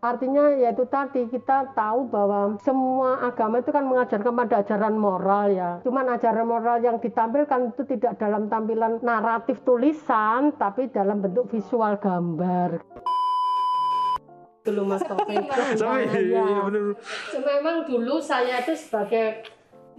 Artinya yaitu tadi kita tahu bahwa semua agama itu kan mengajarkan pada ajaran moral ya. Cuman ajaran moral yang ditampilkan itu tidak dalam tampilan naratif tulisan tapi dalam bentuk visual gambar. Dulu Mas Taufik. Sampai Ya, ya. bener. Memang dulu saya itu sebagai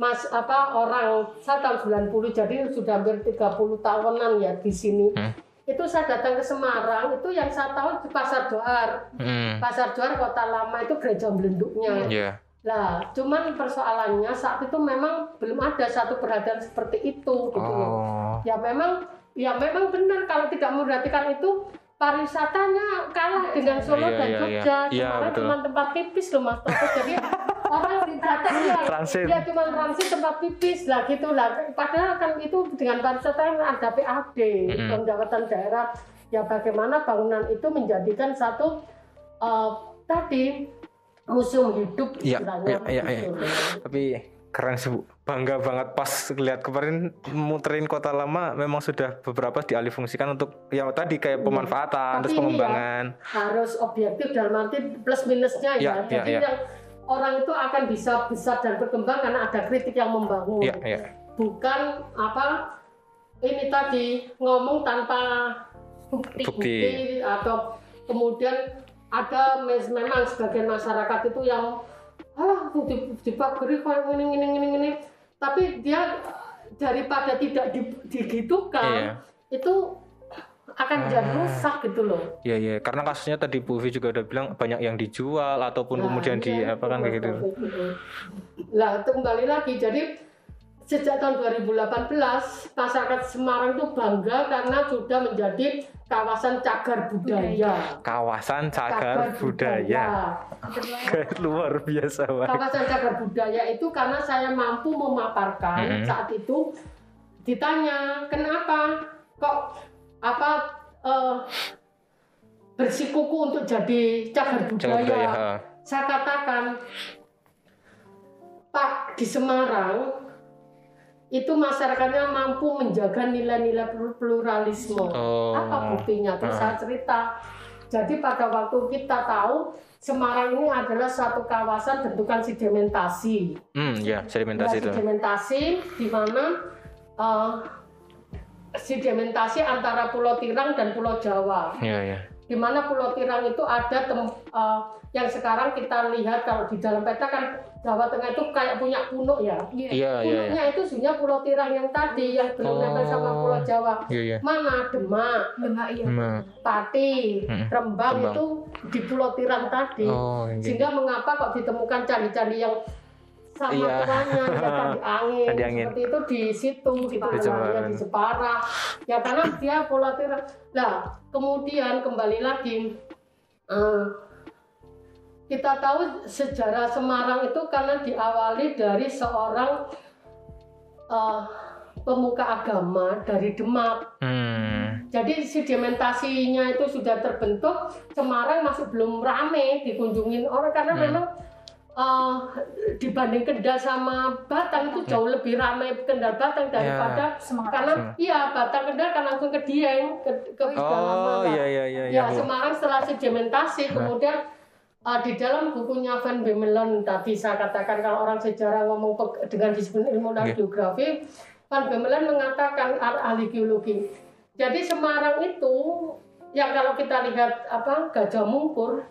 Mas apa orang saya tahun 90 jadi sudah hampir 30 tahunan ya di sini. Hmm. Itu saya datang ke Semarang itu yang saya tahu di Pasar Doar. Hmm. Pasar Juar Kota Lama itu gereja belenduknya. Ya. Lah, cuman persoalannya saat itu memang belum ada satu perhatian seperti itu gitu. Oh. Ya memang ya memang benar kalau tidak memperhatikan itu pariwisatanya kalah dengan Solo Iya, dan iya, Jogja. iya. Iya, Semarang betul. cuma tempat pipis loh Mas Toto. Jadi orang ya, Transit. ya cuma transit tempat pipis lah gitu lah. Padahal kan itu dengan pariwisata kan ada PAD, Mm-mm. pendapatan daerah. Ya bagaimana bangunan itu menjadikan satu eh, tadi museum hidup Iya, istilahnya. iya, iya, iya. gitu loh. Tapi keren sih Bu. Bangga banget pas lihat kemarin muterin kota lama memang sudah beberapa dialihfungsikan untuk yang tadi kayak pemanfaatan Tapi terus ini ya, pengembangan. harus objektif dalam arti plus minusnya ya. Ya, ya, Jadi ya. yang orang itu akan bisa besar dan berkembang karena ada kritik yang membangun. Iya, iya. Bukan apa ini tadi ngomong tanpa bukti, Bukti. atau kemudian ada memang sebagian masyarakat itu yang ah di, dipagari kayak gini gini gini gini tapi dia daripada tidak di- digitukan Iya. itu akan jadi Ah. rusak gitu loh Iya, iya. Karena kasusnya tadi Bu Vi juga udah bilang banyak yang dijual ataupun Nah, kemudian di iya, apa kan kayak gitu. Lah, itu kembali lagi. Jadi sejak tahun 2018 masyarakat Semarang itu bangga karena sudah menjadi kawasan cagar budaya. Kawasan cagar budaya. Luar biasa banget. Kawasan cagar budaya itu karena saya mampu memaparkan Mm-mm. saat itu ditanya kenapa kok apa eh, bersikuku untuk jadi cagar budaya. Cagar budaya. ha. Saya katakan Pak di Semarang itu masyarakatnya mampu menjaga nilai-nilai plur- pluralisme. Oh. Apa buktinya? Terus Ah. saya cerita. Jadi pada waktu kita tahu Semarang ini adalah suatu kawasan bentukan sedimentasi. Hmm, ya, sedimentasi Nah, itu. sedimentasi di mana eh, sedimentasi antara Pulau Tirang dan Pulau Jawa Iya, iya. di mana Pulau Tirang itu ada tem- eh, yang sekarang kita lihat kalau di dalam peta kan Jawa Tengah itu kayak punya punuk ya. Iya, iya, iya. Punuknya itu sebenarnya Pulau Tirang yang tadi yang belum nempel sama Oh. Pulau Jawa. Iya, iya. Mana Demak, Hmm. Pati, Hmm, Rembang, Rembang. itu di Pulau Tirang tadi. Oh, iya. Sehingga mengapa kok ditemukan candi-candi yang sama Iya. tuannya ya candi angin, Candi angin. seperti itu di situ di Jepara. Jepara, di Jepara ya karena dia Tirang nah kemudian kembali lagi eh, kita tahu sejarah Semarang itu karena diawali dari seorang eh, pemuka agama dari Demak Hmm. jadi sedimentasinya itu sudah terbentuk, Semarang masih belum rame dikunjungin orang karena Hmm. memang eh, dibanding Kendal sama Batang itu jauh lebih ramai Kendal Batang daripada karena iya Batang Kendal kan langsung ke Dieng ke, ke Oh, iya, iya, iya. Ya, Bu. Semarang setelah sedimentasi kemudian eh, di dalam bukunya Van Bemelen tadi saya katakan kalau orang sejarah ngomong dengan disiplin ilmu dan Iya. geografi Van Bemelen mengatakan ah- ahli geologi. Jadi Semarang itu yang kalau kita lihat apa Gajah Mungkur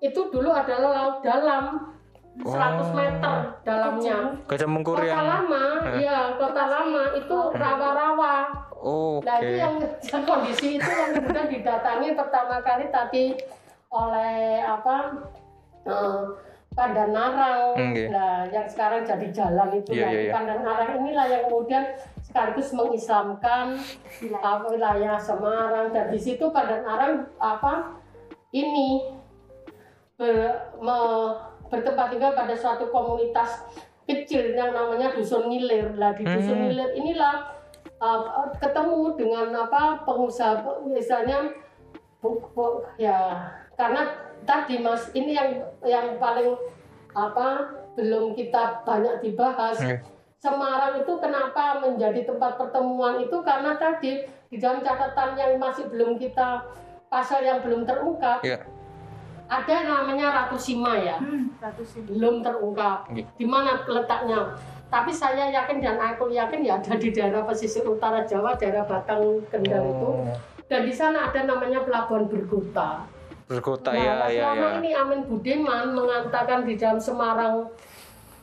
itu dulu adalah laut dalam 100 Oh. meter dalamnya. Gajah Mungkur Kota yang lama, Eh. ya kota lama itu rawa-rawa. Oh, Nah itu yang kondisi itu yang kemudian didatangi pertama kali tadi oleh apa eh, Pandanarang. Oke. Nah yang sekarang jadi jalan itu ya iya, iya. Pandanarang inilah yang kemudian sekaligus mengislamkan uh, wilayah Semarang dan di situ Pandanarang apa ini ber, me- bertempat tinggal pada suatu komunitas kecil yang namanya dusun ngilir. Lah di dusun Hmm. ngilir inilah uh, ketemu dengan apa pengusaha misalnya bu- bu- ya karena tadi mas ini yang yang paling apa belum kita banyak dibahas Oke. Semarang itu kenapa menjadi tempat pertemuan itu karena tadi di dalam catatan yang masih belum kita pasal yang belum terungkap Iya. Ada yang namanya Ratu Sima ya belum terungkap. Iya. di mana letaknya? Tapi saya yakin dan aku yakin ya ada di daerah pesisir utara Jawa daerah Batang Kendal itu. Oh, dan di sana ada namanya pelabuhan Bergota. Berkota Nah, ya ya selama ya. ini Amin Budiman mengatakan di dalam Semarang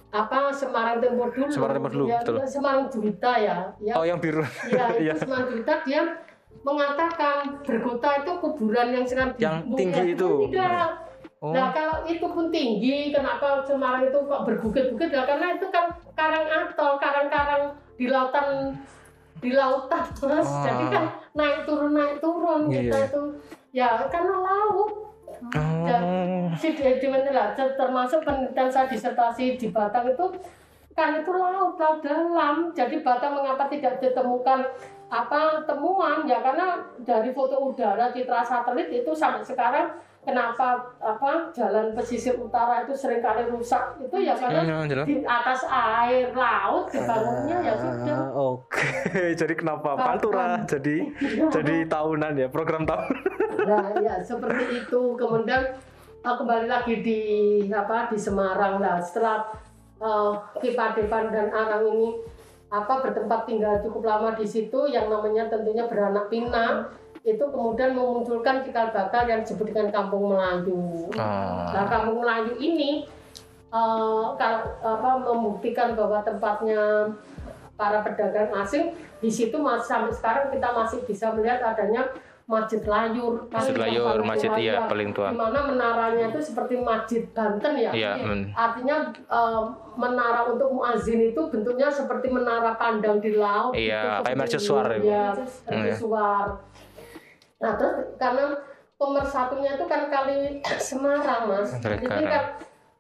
apa Semarang Tempo dulu. Semarang Tempo dulu, ya, betul. Semarang Juwita ya. Ya. Oh yang biru. ya itu Iya. Semarang Juwita. Dia mengatakan Bergota itu kuburan yang sekarang Yang tinggi itu. tidak Oh. Nah kalau itu pun tinggi, kenapa Semarang itu kok berbukit-bukit? Nah, karena itu kan karang atol, karang-karang di lautan di lautan mas. Ah. Jadi kan naik turun naik turun kita Iya. itu ya karena laut. Oh. Si Dedimen lah ter- termasuk penelitian saya disertasi di Batang itu kan itu laut laut dalam. Jadi Batang mengapa tidak ditemukan apa temuan ya karena dari foto udara citra satelit itu sampai sekarang kenapa apa jalan pesisir utara itu sering kali rusak itu ya karena Hmm, jelas. di atas air laut dibangunnya ya sudah Ah, Oke, jadi kenapa Pantura jadi jadi tahunan ya program tahun. Nah, ya seperti itu. Kemudian uh, kembali lagi di apa di Semarang lah. Setelah uh, Kipadepan dan Arang ini apa bertempat tinggal cukup lama di situ, yang namanya tentunya beranak pinak, itu kemudian memunculkan cikal bakal yang disebut dengan Kampung Melayu. Nah, Ah. Kampung Melayu ini uh, apa membuktikan bahwa tempatnya para pedagang asing di situ masih sampai sekarang kita masih bisa melihat adanya Masjid Layur. Masjid Layur, masjid tua, iya ya. paling tua. Di mana menaranya itu seperti Masjid Banten ya. Iya, men- Artinya uh, menara untuk muazin itu bentuknya seperti menara pandang di laut. Iya, gitu, kayak mercusuar ya. Iya, Hmm, ya. mercusuar. Nah, terus karena pemersatunya itu kan kali Semarang, Mas. Jadi kan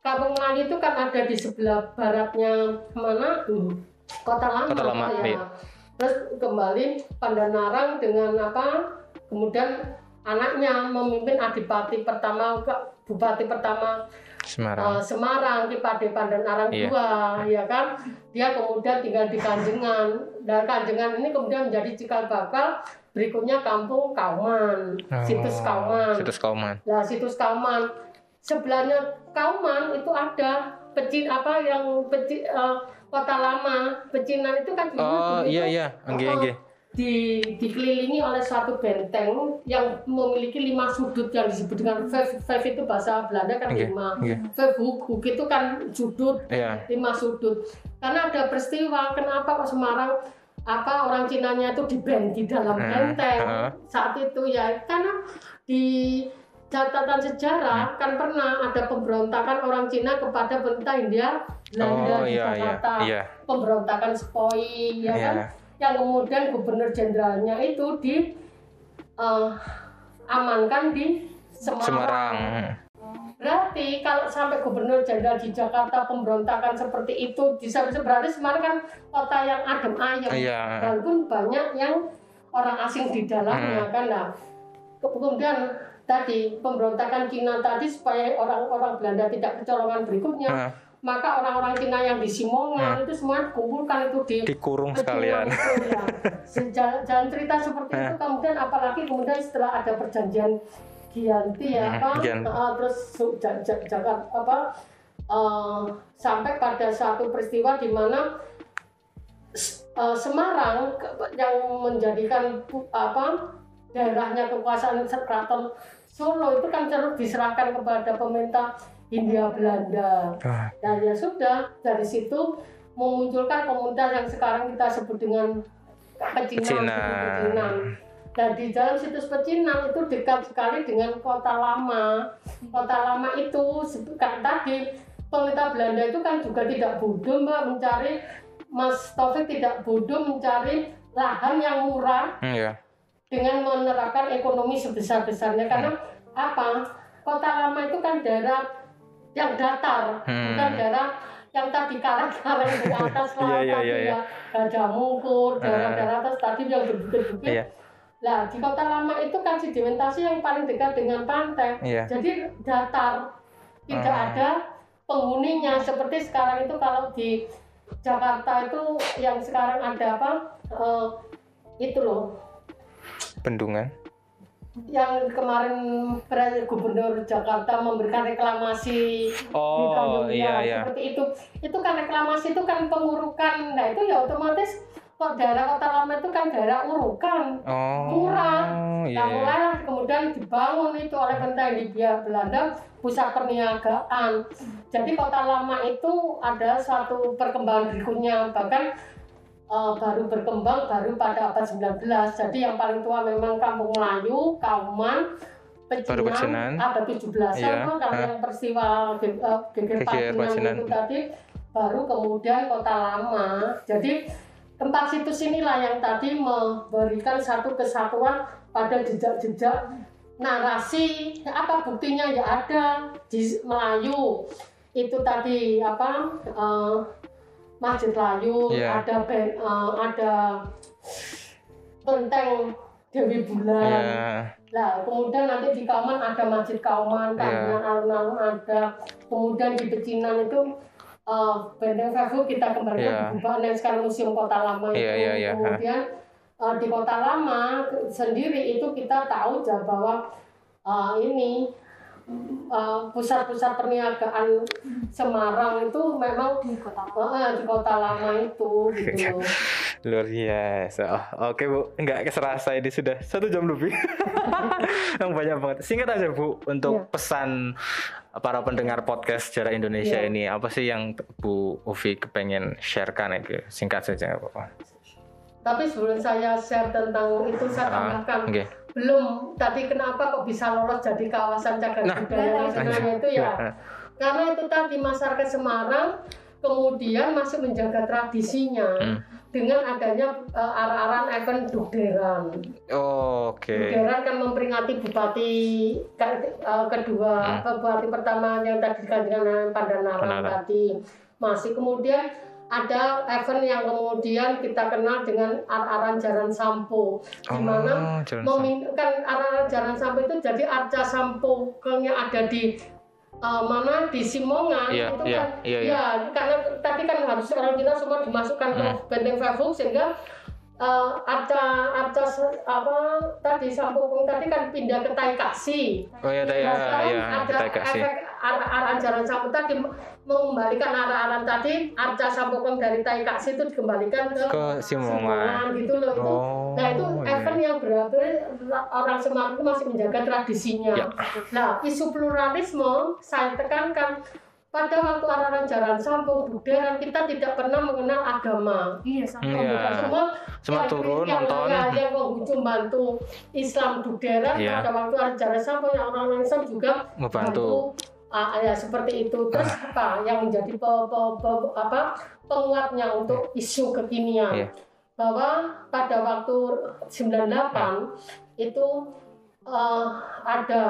Kampung Melayu itu kan ada di sebelah baratnya mana? Kota Lama. Kota Lama, ya. iya. Terus kembali Pandanarang dengan apa? Kemudian anaknya memimpin adipati pertama bupati pertama Semarang. uh, Semarang, dan Arang Iya. dua, ya kan? Dia kemudian tinggal di Kanjengan. Dan Kanjengan ini kemudian menjadi cikal bakal berikutnya Kampung Kauman, situs Oh, Kauman. Situs Kauman. Nah, situs Kauman. Sebelahnya Kauman itu ada pecin apa yang peci, eh, kota lama pecinan itu kan Oh iya iya, angge eh, angge. Di dikelilingi oleh suatu benteng yang memiliki lima sudut yang disebut dengan vijf vijf itu bahasa Belanda kan Oke, lima hoek hoek itu kan sudut Iya. lima sudut karena ada peristiwa kenapa kok Semarang apa orang Cinanya itu di band di dalam Hmm, benteng heeh. saat itu ya karena di catatan sejarah Hmm. kan pernah ada pemberontakan orang Cina kepada pemerintah India Belanda Oh di iya iya Jakarta iya. pemberontakan Sepoi ya Iya. kan yang kemudian gubernur jenderalnya itu di eh, amankan di Semarang. Berarti kalau sampai gubernur jenderal di Jakarta pemberontakan seperti itu bisa bisa berarti Semarang kan kota yang adem ayem. Iya. Walaupun banyak yang orang asing di dalamnya Hmm. kan nah. Kemudian tadi pemberontakan Cina tadi supaya orang-orang Belanda tidak kecolongan berikutnya, Nah, maka orang-orang Cina yang di Simongan itu semua kumpulkan itu di dikurung sekalian. itu, ya. Jalan cerita seperti itu Eh. kemudian apalagi kemudian setelah ada perjanjian Gianti ya Hmm, apa Gianti. eh, terus su- Ja- Ja- Jakarta apa eh, sampai pada satu peristiwa di mana eh, Semarang yang menjadikan apa daerahnya kekuasaan keraton Solo itu kan terus diserahkan kepada pemerintah Hindia Belanda. Ah, Nah ya sudah dari situ memunculkan komunitas yang sekarang kita sebut dengan pecinan. Dan di dalam situs pecinan itu dekat sekali dengan kota lama. Kota lama itu kan tadi pemerintah Belanda itu kan juga tidak bodoh mbak mencari Mas Taufik tidak bodoh mencari lahan yang murah hmm, Iya. dengan menerapkan ekonomi sebesar-besarnya karena apa kota lama itu kan daerah yang datar, Hmm. bukan daerah yang tadi karang-karang di atas laut Iya, iya, tadi iya, ya, gajah mungkur, Ah. daerah-daerah atas tadi yang berbukit-bukit. Iya. Nah, di kota lama itu kan sedimentasi yang paling dekat dengan pantai. Iya. Jadi datar, tidak Ah. ada penghuninya. Seperti sekarang itu kalau di Jakarta itu yang sekarang ada apa? eh, itu loh, Bendungan. Yang kemarin Gubernur Jakarta memberikan reklamasi Oh, di Tanjung iya, iya. seperti itu itu kan reklamasi itu kan pengurukan nah itu ya otomatis kok daerah kota lama itu kan daerah urukan Oh. Murah. Iya. nah iya. mulai kemudian dibangun itu oleh pemerintah Hindia Belanda pusat perniagaan jadi kota lama itu ada satu perkembangan berikutnya bahkan eh, baru berkembang baru pada abad 19 jadi yang paling tua memang Kampung Melayu, Kauman, Baru Pecinan. Abad 17 Iya. sama kalau Hah. yang peristiwa ge- eh, geger Pacinan itu tadi baru kemudian kota lama jadi tempat situs inilah yang tadi memberikan satu kesatuan pada jejak-jejak narasi apa buktinya ya ada di Melayu itu tadi apa eh, Masjid Layu Iya. ada ben- eh, ada Kelenteng Dewi Bulan Iya. Nah, kemudian nanti di Kauman ada Masjid Kauman, Iya. kemudian alun-alun ada. Kemudian di Pecinan itu eh, Benteng Vefu kita kembali ke Bubahan yang sekarang Museum Kota Lama itu. Iya, iya, iya. Kemudian eh, di Kota Lama sendiri itu kita tahu bahwa eh, ini eh, pusat-pusat perniagaan Semarang itu memang di Kota Lama, di Kota Lama itu gitu. Luar biasa. Oh, Oke bu, nggak keserasa ini sudah satu jam lebih. Yang banyak banget. Singkat aja bu, untuk Iya. pesan para pendengar podcast sejarah Indonesia Iya. ini apa sih yang Bu Uvi kepengen sharekan itu? Singkat saja nggak apa-apa. Tapi sebelum saya share tentang itu saya Ah, tambahkan Oke. Belum tadi kenapa kok bisa lolos jadi kawasan cagar Nah. budaya nasionalnya itu ya Nah, karena itu tadi masyarakat Semarang kemudian masih menjaga tradisinya Hmm. dengan adanya eh, arah-arahan event Dugderan. Oh, Oke. Dugderan kan memperingati bupati ke- eh, kedua, Hmm. bupati pertama yang tadi digantikan Pandanaran Pandanaran. tadi. Masih kemudian ada event yang kemudian kita kenal dengan arah-arahan Jalan Sampo, di mana Oh, jalan memin- kan arah jalan sampo itu jadi arca sampo yang ada di uh, mana di Simongan Iya, itu iya, kan iya, iya. ya karena tadi kan harus orang kita semua dimasukkan ke Hmm. benteng Vefu sehingga uh, arca arca se- apa tadi sampo tadi kan pindah ke Taikasi Oh ya, ya, Nah, ya, ada kita kasih. efek arah-arah jalan sampo tadi mengembalikan arah-arah tadi arca sampokong dari Taikasi itu dikembalikan ke, Ke Simongan. gitu loh itu Oh, nah itu iya. event yang berarti orang Semarang itu masih menjaga tradisinya Ya. nah isu pluralisme saya tekankan pada waktu arahan jalan sampung buderan kita tidak pernah mengenal agama Iya, sama. Iya. Semua Semua yang- turun, yang, nonton. yang, menghujung bantu Islam Duderan Iya. pada waktu ada jalan sampung yang orang Islam juga Ngebantu. Ah, ya seperti itu terus apa yang menjadi pe- pe- pe- apa penguatnya untuk isu kekinian Iya. bahwa pada waktu 98 itu eh, ada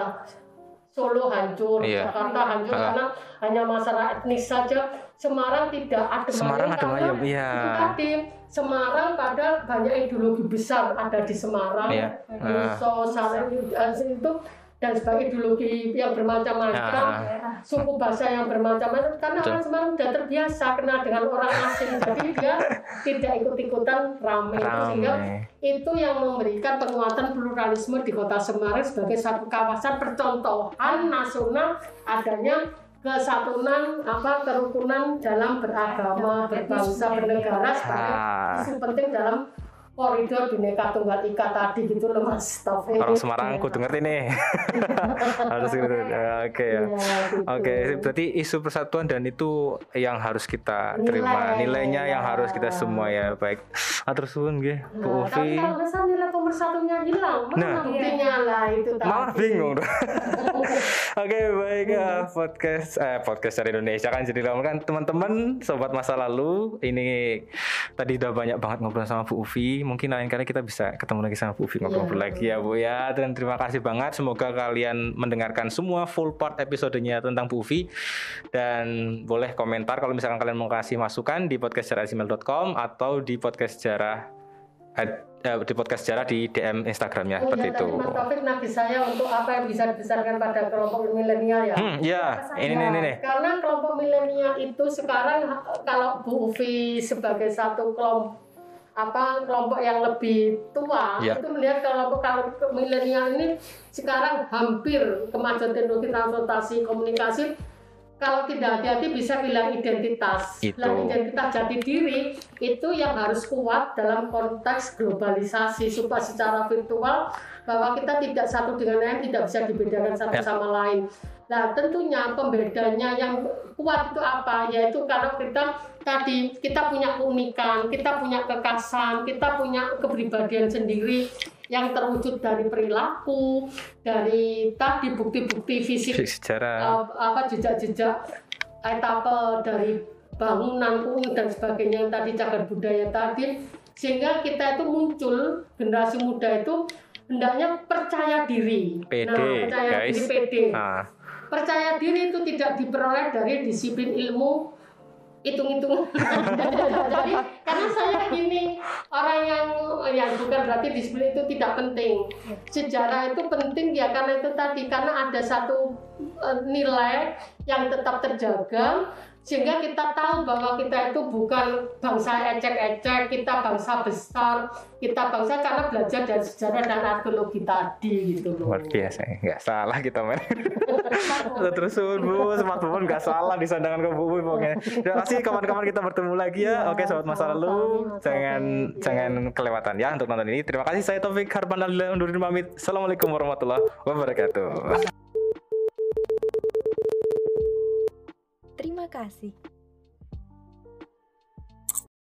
Solo hancur, Iya. Jakarta hancur Ah. karena hanya masalah etnis saja. Semarang tidak ada Semarang ada iya. itu tadi Semarang pada banyak ideologi besar ada di Semarang, Iya. Saleh itu dan sebagai ideologi yang bermacam-macam Ah. suku bahasa yang bermacam-macam karena Betul. orang Semarang sudah terbiasa kenal dengan orang asing jadi dia tidak ikut-ikutan ramai sehingga itu yang memberikan penguatan pluralisme di kota Semarang sebagai satu kawasan percontohan nasional adanya kesatuan apa kerukunan dalam beragama berbangsa bernegara sebagai Ah. isu penting dalam koridor bineka tunggal ika tadi gitu loh mas Taufik Orang Semarang aku ngerti nih. harus gitu. Oke ya. Iya, gitu. Oke, berarti isu persatuan dan itu yang harus kita terima. Nilai. Nilainya yang Ya. harus kita semua ya. Baik. Atur suwun nggih, Bu Nah, tapi Uvi. kalau misalnya nilai nomor satunya hilang mana Nah. buktinya lah itu tadi. Malah bingung. Oke baik eh, podcast eh, podcast dari Indonesia kan jadi lama kan teman-teman sobat masa lalu ini tadi udah banyak banget ngobrol sama Bu Uvi mungkin lain kali kita bisa ketemu lagi sama Bu Uvi ngobrol Iya. lagi ya Bu ya dan terima kasih banget semoga kalian mendengarkan semua full part episodenya tentang Bu Uvi dan boleh komentar kalau misalkan kalian mau kasih masukan di podcastsejarah@gmail.com atau di podcast sejarah eh, di podcast sejarah di DM Instagramnya Oh seperti iya, itu. Mas Taufik nagih saya untuk apa yang bisa dibesarkan pada kelompok milenial ya. Hmm, ya, ini Ya, nih, ini nih. Karena kelompok milenial itu sekarang kalau Bu Uvi sebagai satu kelompok apa kelompok yang lebih tua Ya. itu melihat kelompok kelompok milenial ini sekarang hampir kemajuan teknologi transportasi komunikasi kalau tidak hati-hati bisa hilang identitas. Itu. Hilang identitas jati diri itu yang harus kuat dalam konteks globalisasi supaya secara virtual bahwa kita tidak satu dengan lain tidak bisa dibedakan satu Ya. sama lain. Nah, tentunya pembedanya yang kuat itu apa? Yaitu kalau kita tadi kita punya keunikan, kita punya kekasan, kita punya kepribadian sendiri yang terwujud dari perilaku, dari tadi bukti-bukti fisik Fisik sejarah. uh, apa jejak-jejak etapa dari bangunan kuning dan sebagainya yang tadi cagar budaya tadi sehingga kita itu muncul generasi muda itu hendaknya percaya diri. PD, nah, percaya guys. diri PD. Nah, Percaya diri itu tidak diperoleh dari disiplin ilmu hitung-hitung. Jadi karena saya gini orang yang yang bukan berarti disiplin itu tidak penting. Sejarah itu penting ya karena itu tadi karena ada satu eh, nilai yang tetap terjaga sehingga kita tahu bahwa kita itu bukan bangsa ecek-ecek, kita bangsa besar, kita bangsa karena belajar dari sejarah dan arkeologi tadi gitu loh. luar biasa. Nggak salah kita men. Terus bu, semat bu nggak salah disandangan ke bu pokoknya. Terima kasih kawan-kawan kita bertemu lagi ya. Iya, Oke sobat masa lalu, jangan jangan kelewatan ya untuk nonton ini. Terima kasih saya Taufik Harpan undur diri pamit. Assalamualaikum warahmatullahi wabarakatuh. Kasih.